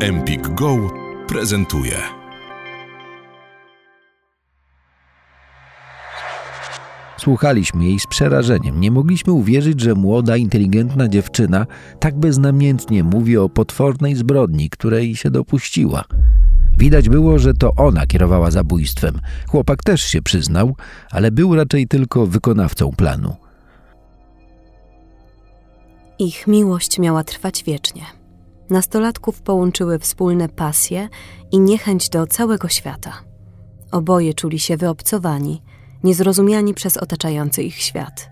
Empik Go prezentuje. Słuchaliśmy jej z przerażeniem. Nie mogliśmy uwierzyć, że młoda, inteligentna dziewczyna tak beznamiętnie mówi o potwornej zbrodni, której się dopuściła. Widać było, że to ona kierowała zabójstwem. Chłopak też się przyznał, ale był raczej tylko wykonawcą planu. Ich miłość miała trwać wiecznie. Nastolatków połączyły wspólne pasje i niechęć do całego świata. Oboje czuli się wyobcowani, niezrozumiani przez otaczający ich świat.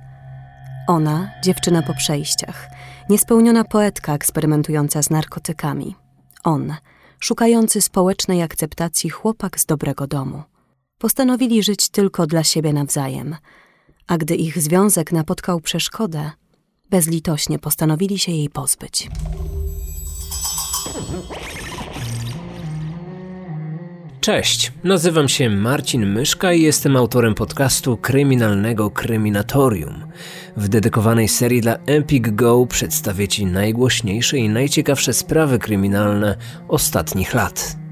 Ona, dziewczyna po przejściach, niespełniona poetka eksperymentująca z narkotykami. On, szukający społecznej akceptacji chłopak z dobrego domu. Postanowili żyć tylko dla siebie nawzajem, a gdy ich związek napotkał przeszkodę, bezlitośnie postanowili się jej pozbyć. Cześć, nazywam się Marcin Myszka i jestem autorem podcastu Kryminalnego Kryminatorium. W dedykowanej serii dla Epic Go przedstawię Ci najgłośniejsze i najciekawsze sprawy kryminalne ostatnich lat.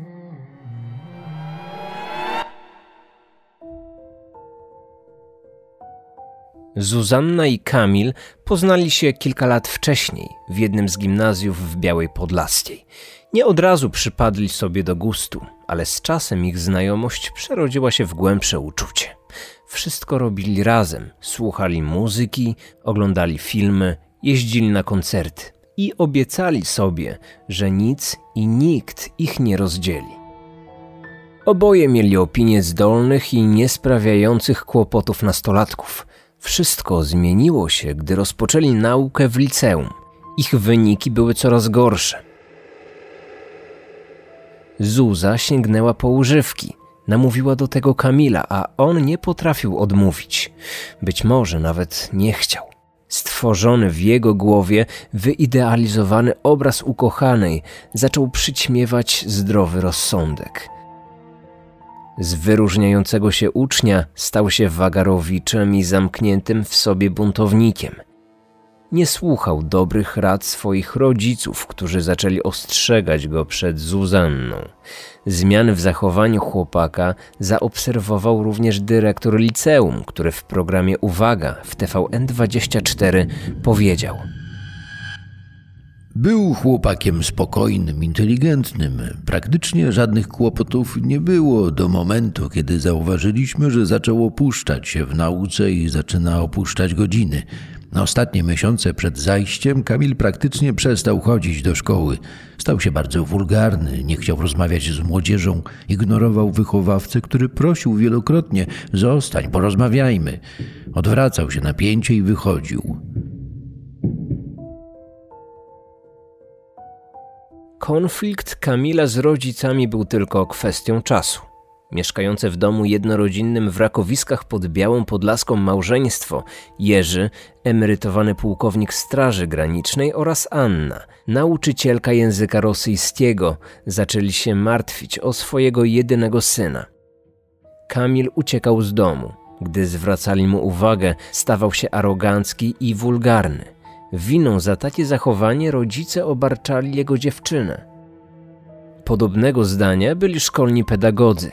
Zuzanna i Kamil poznali się kilka lat wcześniej w jednym z gimnazjów w Białej Podlaskiej. Nie od razu przypadli sobie do gustu, ale z czasem ich znajomość przerodziła się w głębsze uczucie. Wszystko robili razem, słuchali muzyki, oglądali filmy, jeździli na koncerty i obiecali sobie, że nic i nikt ich nie rozdzieli. Oboje mieli opinie zdolnych i niesprawiających kłopotów nastolatków. Wszystko zmieniło się, gdy rozpoczęli naukę w liceum. Ich wyniki były coraz gorsze. Zuza sięgnęła po używki. Namówiła do tego Kamila, a on nie potrafił odmówić. Być może nawet nie chciał. Stworzony w jego głowie, wyidealizowany obraz ukochanej zaczął przyćmiewać zdrowy rozsądek. Z wyróżniającego się ucznia stał się wagarowiczem i zamkniętym w sobie buntownikiem – nie słuchał dobrych rad swoich rodziców, którzy zaczęli ostrzegać go przed Zuzanną. Zmiany w zachowaniu chłopaka zaobserwował również dyrektor liceum, który w programie Uwaga w TVN24 powiedział – był chłopakiem spokojnym, inteligentnym. Praktycznie żadnych kłopotów nie było do momentu, kiedy zauważyliśmy, że zaczął opuszczać się w nauce i zaczyna opuszczać godziny. Na ostatnie miesiące przed zajściem Kamil praktycznie przestał chodzić do szkoły. Stał się bardzo wulgarny, nie chciał rozmawiać z młodzieżą, ignorował wychowawcę, który prosił wielokrotnie: Zostań, porozmawiajmy. Odwracał się napięcie i wychodził. Konflikt Kamila z rodzicami był tylko kwestią czasu. Mieszkające w domu jednorodzinnym w Rakowiskach pod Białą Podlaską małżeństwo Jerzy, emerytowany pułkownik Straży Granicznej oraz Anna, nauczycielka języka rosyjskiego, zaczęli się martwić o swojego jedynego syna. Kamil uciekał z domu. Gdy zwracali mu uwagę, stawał się arogancki i wulgarny. Winą za takie zachowanie rodzice obarczali jego dziewczynę. Podobnego zdania byli szkolni pedagodzy.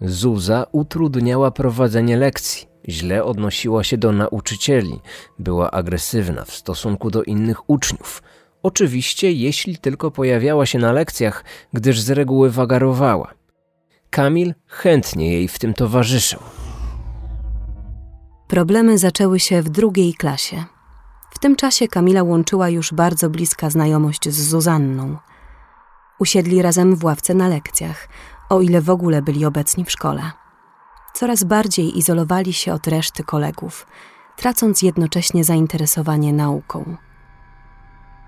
Zuza utrudniała prowadzenie lekcji, źle odnosiła się do nauczycieli, była agresywna w stosunku do innych uczniów. Oczywiście, jeśli tylko pojawiała się na lekcjach, gdyż z reguły wagarowała. Kamil chętnie jej w tym towarzyszył. Problemy zaczęły się w drugiej klasie. W tym czasie Kamila łączyła już bardzo bliska znajomość z Zuzanną. Usiedli razem w ławce na lekcjach, o ile w ogóle byli obecni w szkole. Coraz bardziej izolowali się od reszty kolegów, tracąc jednocześnie zainteresowanie nauką.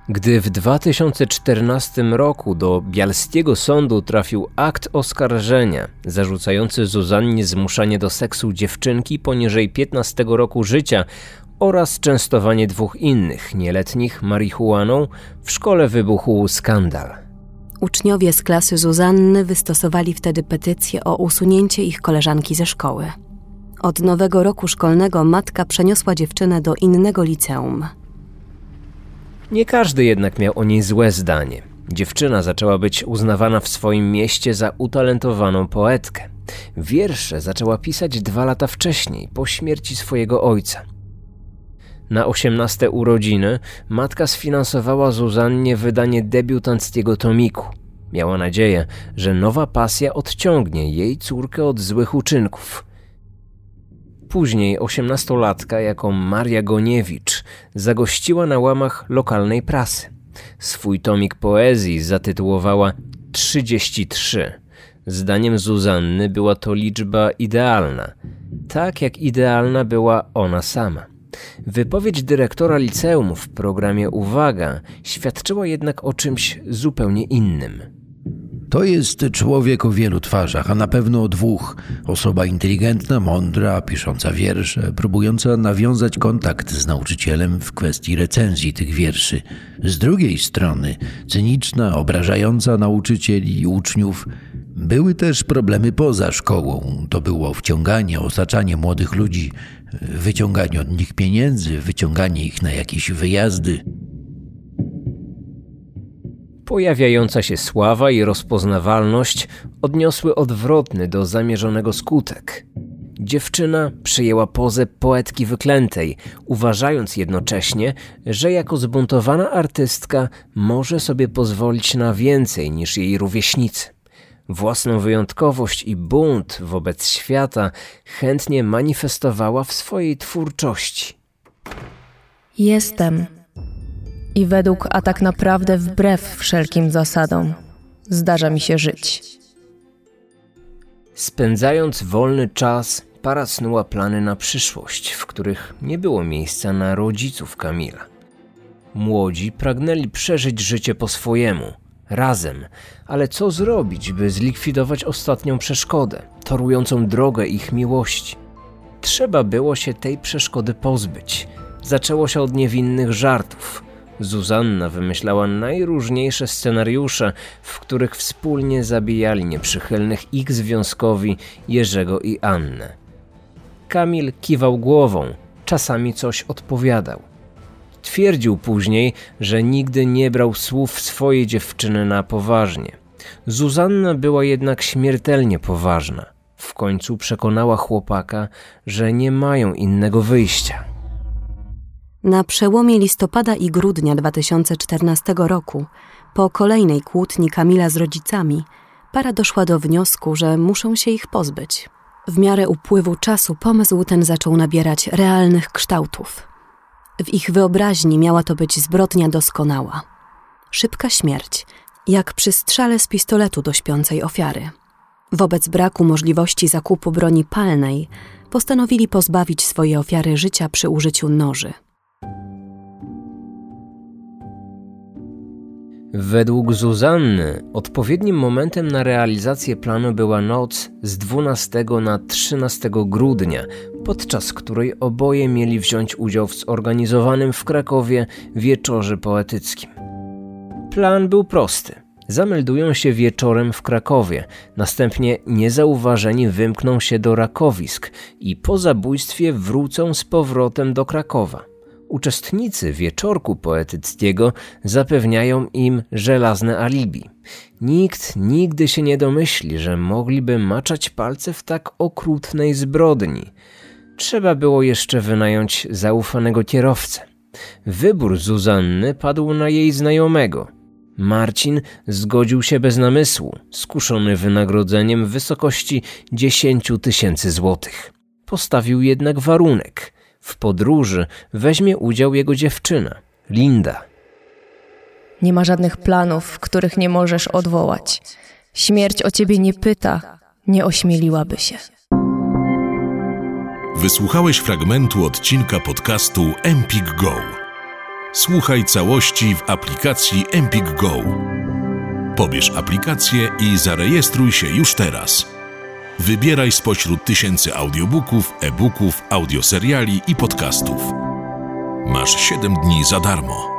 Gdy w 2014 roku do Bialskiego Sądu trafił akt oskarżenia zarzucający Zuzannie zmuszanie do seksu dziewczynki poniżej 15 roku życia oraz częstowanie dwóch innych nieletnich marihuaną, w szkole wybuchł skandal. Uczniowie z klasy Zuzanny wystosowali wtedy petycję o usunięcie ich koleżanki ze szkoły. Od nowego roku szkolnego matka przeniosła dziewczynę do innego liceum. Nie każdy jednak miał o niej złe zdanie. Dziewczyna zaczęła być uznawana w swoim mieście za utalentowaną poetkę. Wiersze zaczęła pisać dwa lata wcześniej, po śmierci swojego ojca. Na osiemnaste urodziny matka sfinansowała Zuzannie wydanie debiutanckiego tomiku. Miała nadzieję, że nowa pasja odciągnie jej córkę od złych uczynków. Później osiemnastolatka jako Maria Goniewicz zagościła na łamach lokalnej prasy. Swój tomik poezji zatytułowała 33. Zdaniem Zuzanny była to liczba idealna, tak jak idealna była ona sama. Wypowiedź dyrektora liceum w programie Uwaga świadczyła jednak o czymś zupełnie innym. To jest człowiek o wielu twarzach, a na pewno o dwóch. Osoba inteligentna, mądra, pisząca wiersze, próbująca nawiązać kontakt z nauczycielem w kwestii recenzji tych wierszy. Z drugiej strony, cyniczna, obrażająca nauczycieli i uczniów. Były też problemy poza szkołą. To było wciąganie, osaczanie młodych ludzi, wyciąganie od nich pieniędzy, wyciąganie ich na jakieś wyjazdy. Pojawiająca się sława i rozpoznawalność odniosły odwrotny do zamierzonego skutek. Dziewczyna przyjęła pozę poetki wyklętej, uważając jednocześnie, że jako zbuntowana artystka może sobie pozwolić na więcej niż jej rówieśnicy. Własną wyjątkowość i bunt wobec świata chętnie manifestowała w swojej twórczości. Jestem i według, a tak naprawdę wbrew wszelkim zasadom, zdarza mi się żyć. Spędzając wolny czas, para snuła plany na przyszłość, w których nie było miejsca na rodziców Kamila. Młodzi pragnęli przeżyć życie po swojemu, razem, ale co zrobić, by zlikwidować ostatnią przeszkodę, torującą drogę ich miłości? Trzeba było się tej przeszkody pozbyć. Zaczęło się od niewinnych żartów Zuzanna wymyślała najróżniejsze scenariusze, w których wspólnie zabijali nieprzychylnych ich związkowi Jerzego i Annę. Kamil kiwał głową, czasami coś odpowiadał. Twierdził później, że nigdy nie brał słów swojej dziewczyny na poważnie. Zuzanna była jednak śmiertelnie poważna. W końcu przekonała chłopaka, że nie mają innego wyjścia. Na przełomie listopada i grudnia 2014 roku, po kolejnej kłótni Kamila z rodzicami, para doszła do wniosku, że muszą się ich pozbyć. W miarę upływu czasu pomysł ten zaczął nabierać realnych kształtów. W ich wyobraźni miała to być zbrodnia doskonała. Szybka śmierć, jak przy strzale z pistoletu do śpiącej ofiary. Wobec braku możliwości zakupu broni palnej, postanowili pozbawić swoje ofiary życia przy użyciu noży. Według Zuzanny odpowiednim momentem na realizację planu była noc z 12 na 13 grudnia, podczas której oboje mieli wziąć udział w zorganizowanym w Krakowie wieczorze poetyckim. Plan był prosty. Zameldują się wieczorem w Krakowie, następnie niezauważeni wymkną się do Rakowisk i po zabójstwie wrócą z powrotem do Krakowa. Uczestnicy wieczorku poetyckiego zapewniają im żelazne alibi. Nikt nigdy się nie domyśli, że mogliby maczać palce w tak okrutnej zbrodni. Trzeba było jeszcze wynająć zaufanego kierowcę. Wybór Zuzanny padł na jej znajomego. Marcin zgodził się bez namysłu, skuszony wynagrodzeniem w wysokości 10 tysięcy złotych. Postawił jednak warunek – w podróży weźmie udział jego dziewczyna, Linda. Nie ma żadnych planów, których nie możesz odwołać. Śmierć o ciebie nie pyta, nie ośmieliłaby się. Wysłuchałeś fragmentu odcinka podcastu Empik Go. Słuchaj całości w aplikacji Empik Go. Pobierz aplikację i zarejestruj się już teraz. Wybieraj spośród tysięcy audiobooków, e-booków, audioseriali i podcastów. Masz 7 dni za darmo.